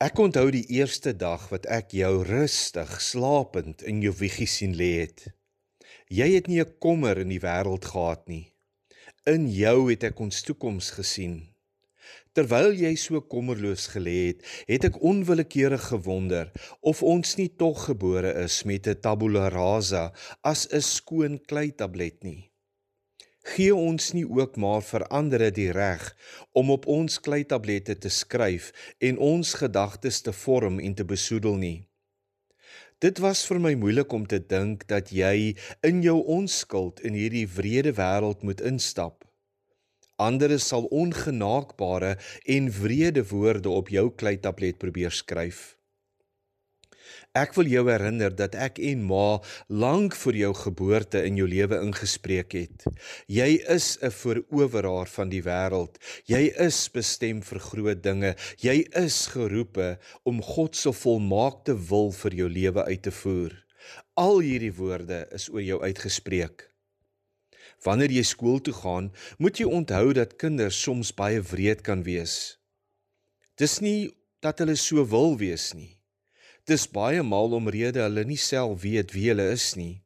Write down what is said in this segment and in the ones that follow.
Ek onthou die eerste dag wat ek jou rustig slapend in jou wieggie sien lê het. Jy het nie 'n kommer in die wêreld gehad nie. In jou het ek ons toekoms gesien. Terwyl jy so kommerloos gelê het, het ek onwillekeurig gewonder of ons nie tog gebore is met 'n tabula rasa as 'n skoon kleitablet nie gee ons nie ook maar verander die reg om op ons kleitablette te skryf en ons gedagtes te vorm en te besoedel nie. Dit was vir my moeilik om te dink dat jy in jou onskuld in hierdie wrede wêreld moet instap. Andere sal ongenaakbare en wrede woorde op jou kleitablet probeer skryf. Ek wil jou herinner dat ek en ma lank voor jou geboorte in jou lewe ingespreek het. Jy is 'n veroweraar van die wêreld. Jy is bestem vir groot dinge. Jy is geroepe om God se volmaakte wil vir jou lewe uit te voer. Al hierdie woorde is oor jou uitgespreek. Wanneer jy skool toe gaan, moet jy onthou dat kinders soms baie wreed kan wees. Dis nie dat hulle so wil wees nie. Dis baie maal omrede hulle nie self weet wie hulle is nie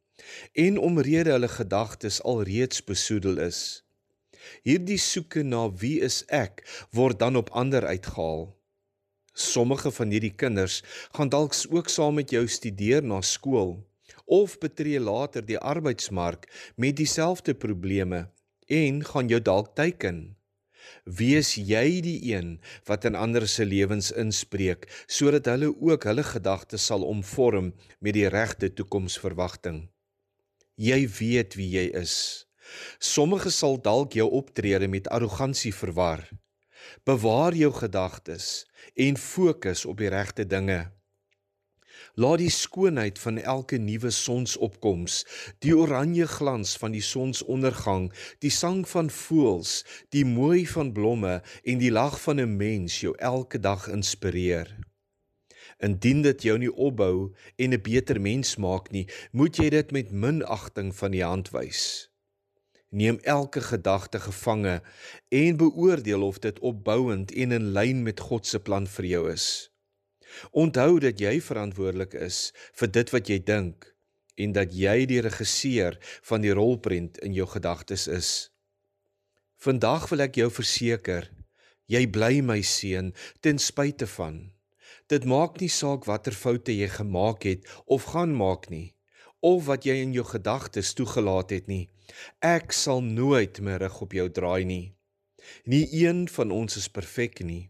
en omrede hulle gedagtes alreeds besoedel is. Hierdie soeke na wie is ek word dan op ander uitgehaal. Sommige van hierdie kinders gaan dalk ook saam met jou studeer na skool of betree later die arbeidsmark met dieselfde probleme en gaan jou dalk teiken. Wees jy die een wat in ander se lewens inspreek sodat hulle ook hulle gedagtes sal omvorm met die regte toekomsverwagting. Jy weet wie jy is. Sommige sal dalk jou optrede met arrogansie verwar. Bewaar jou gedagtes en fokus op die regte dinge. Laat die skoonheid van elke nuwe sonsopkoms, die oranje glans van die sonsondergang, die sang van voëls, die mooi van blomme en die lag van 'n mens jou elke dag inspireer. Indien dit jou nie opbou en 'n beter mens maak nie, moet jy dit met minagting van die hand wys. Neem elke gedagte gevange en beoordeel of dit opbouend en in lyn met God se plan vir jou is. Onthou dat jy verantwoordelik is vir dit wat jy dink en dat jy die regisseur van die rolprent in jou gedagtes is. Vandag wil ek jou verseker, jy bly my seun ten spyte van. Dit maak nie saak watter foute jy gemaak het of gaan maak nie of wat jy in jou gedagtes toegelaat het nie. Ek sal nooit my rug op jou draai nie. Nie een van ons is perfek nie.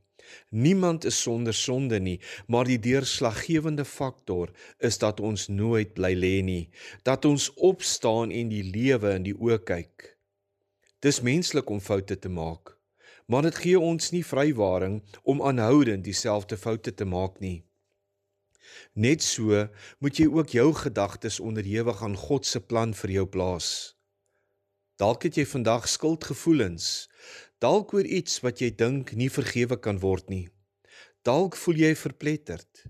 Niemand is sonder sonde nie, maar die deurslaggewende faktor is dat ons nooit bly lê nie, dat ons opstaan en die lewe in die oë kyk. Dis menslik om foute te maak, maar dit gee ons nie vrywaring om aanhoudend dieselfde foute te maak nie. Net so moet jy ook jou gedagtes onderhewig aan God se plan vir jou plaas. Dalk het jy vandag skuldgevoelens, dalk oor iets wat jy dink nie vergewe kan word nie. Dalk voel jy verpletterd.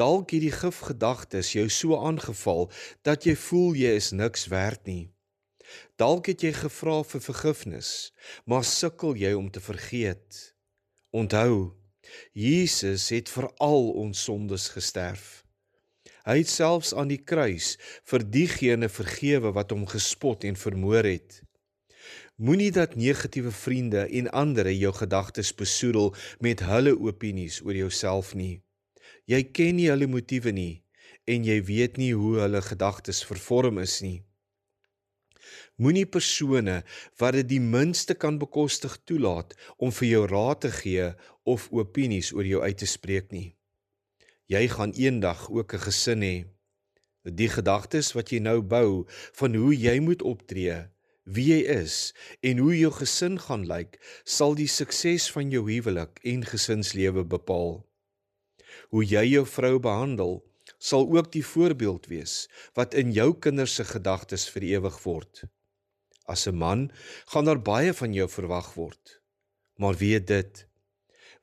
Dalk het die gifgedagtes jou so aangeval dat jy voel jy is niks werd nie. Dalk het jy gevra vir vergifnis, maar sukkel jy om te vergeet. Onthou, Jesus het vir al ons sondes gesterf. Hy het selfs aan die kruis vir diegene vergewe wat hom gespot en vermoor het. Moenie dat negatiewe vriende en ander jou gedagtes besoedel met hulle opinies oor jouself nie. Jy ken nie hulle motiewe nie en jy weet nie hoe hulle gedagtes vervorm is nie. Moenie persone wat dit die minste kan bekostig toelaat om vir jou raad te gee of opinies oor jou uit te spreek nie. Jy gaan eendag ook 'n gesin hê. Die gedagtes wat jy nou bou van hoe jy moet optree wie jy is en hoe jou gesin gaan lyk, sal die sukses van jou huwelik en gesinslewe bepaal. Hoe jy jou vrou behandel, sal ook die voorbeeld wees wat in jou kinders se gedagtes vir ewig word. As 'n man gaan daar baie van jou verwag word. Maar weet dit,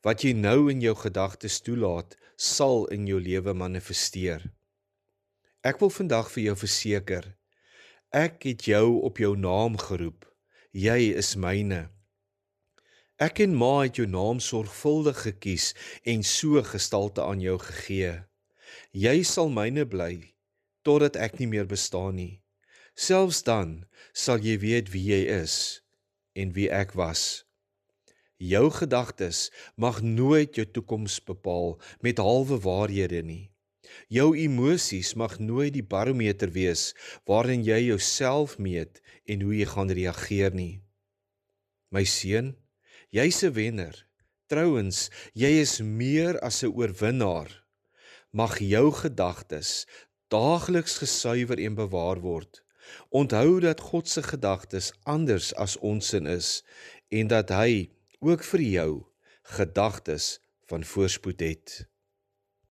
wat jy nou in jou gedagtes toelaat, sal in jou lewe manifesteer. Ek wil vandag vir jou verseker, Ek het jou op jou naam geroep. Jy is myne. Ek en Ma het jou naam sorgvuldig gekies en so gestalte aan jou gegee. Jy sal myne bly totdat ek nie meer bestaan nie. Selfs dan sal jy weet wie jy is en wie ek was. Jou gedagtes mag nooit jou toekoms bepaal met halwe waarhede nie. Jou emosies mag nooit die barometer wees waarin jy jouself meet en hoe jy gaan reageer nie. My seun, jy's 'n wenner. Trouwens, jy is meer as 'n oorwinnaar. Mag jou gedagtes daagliks gesuiwer en bewaar word. Onthou dat God se gedagtes anders as ons sin is en dat hy ook vir jou gedagtes van voorspoed het.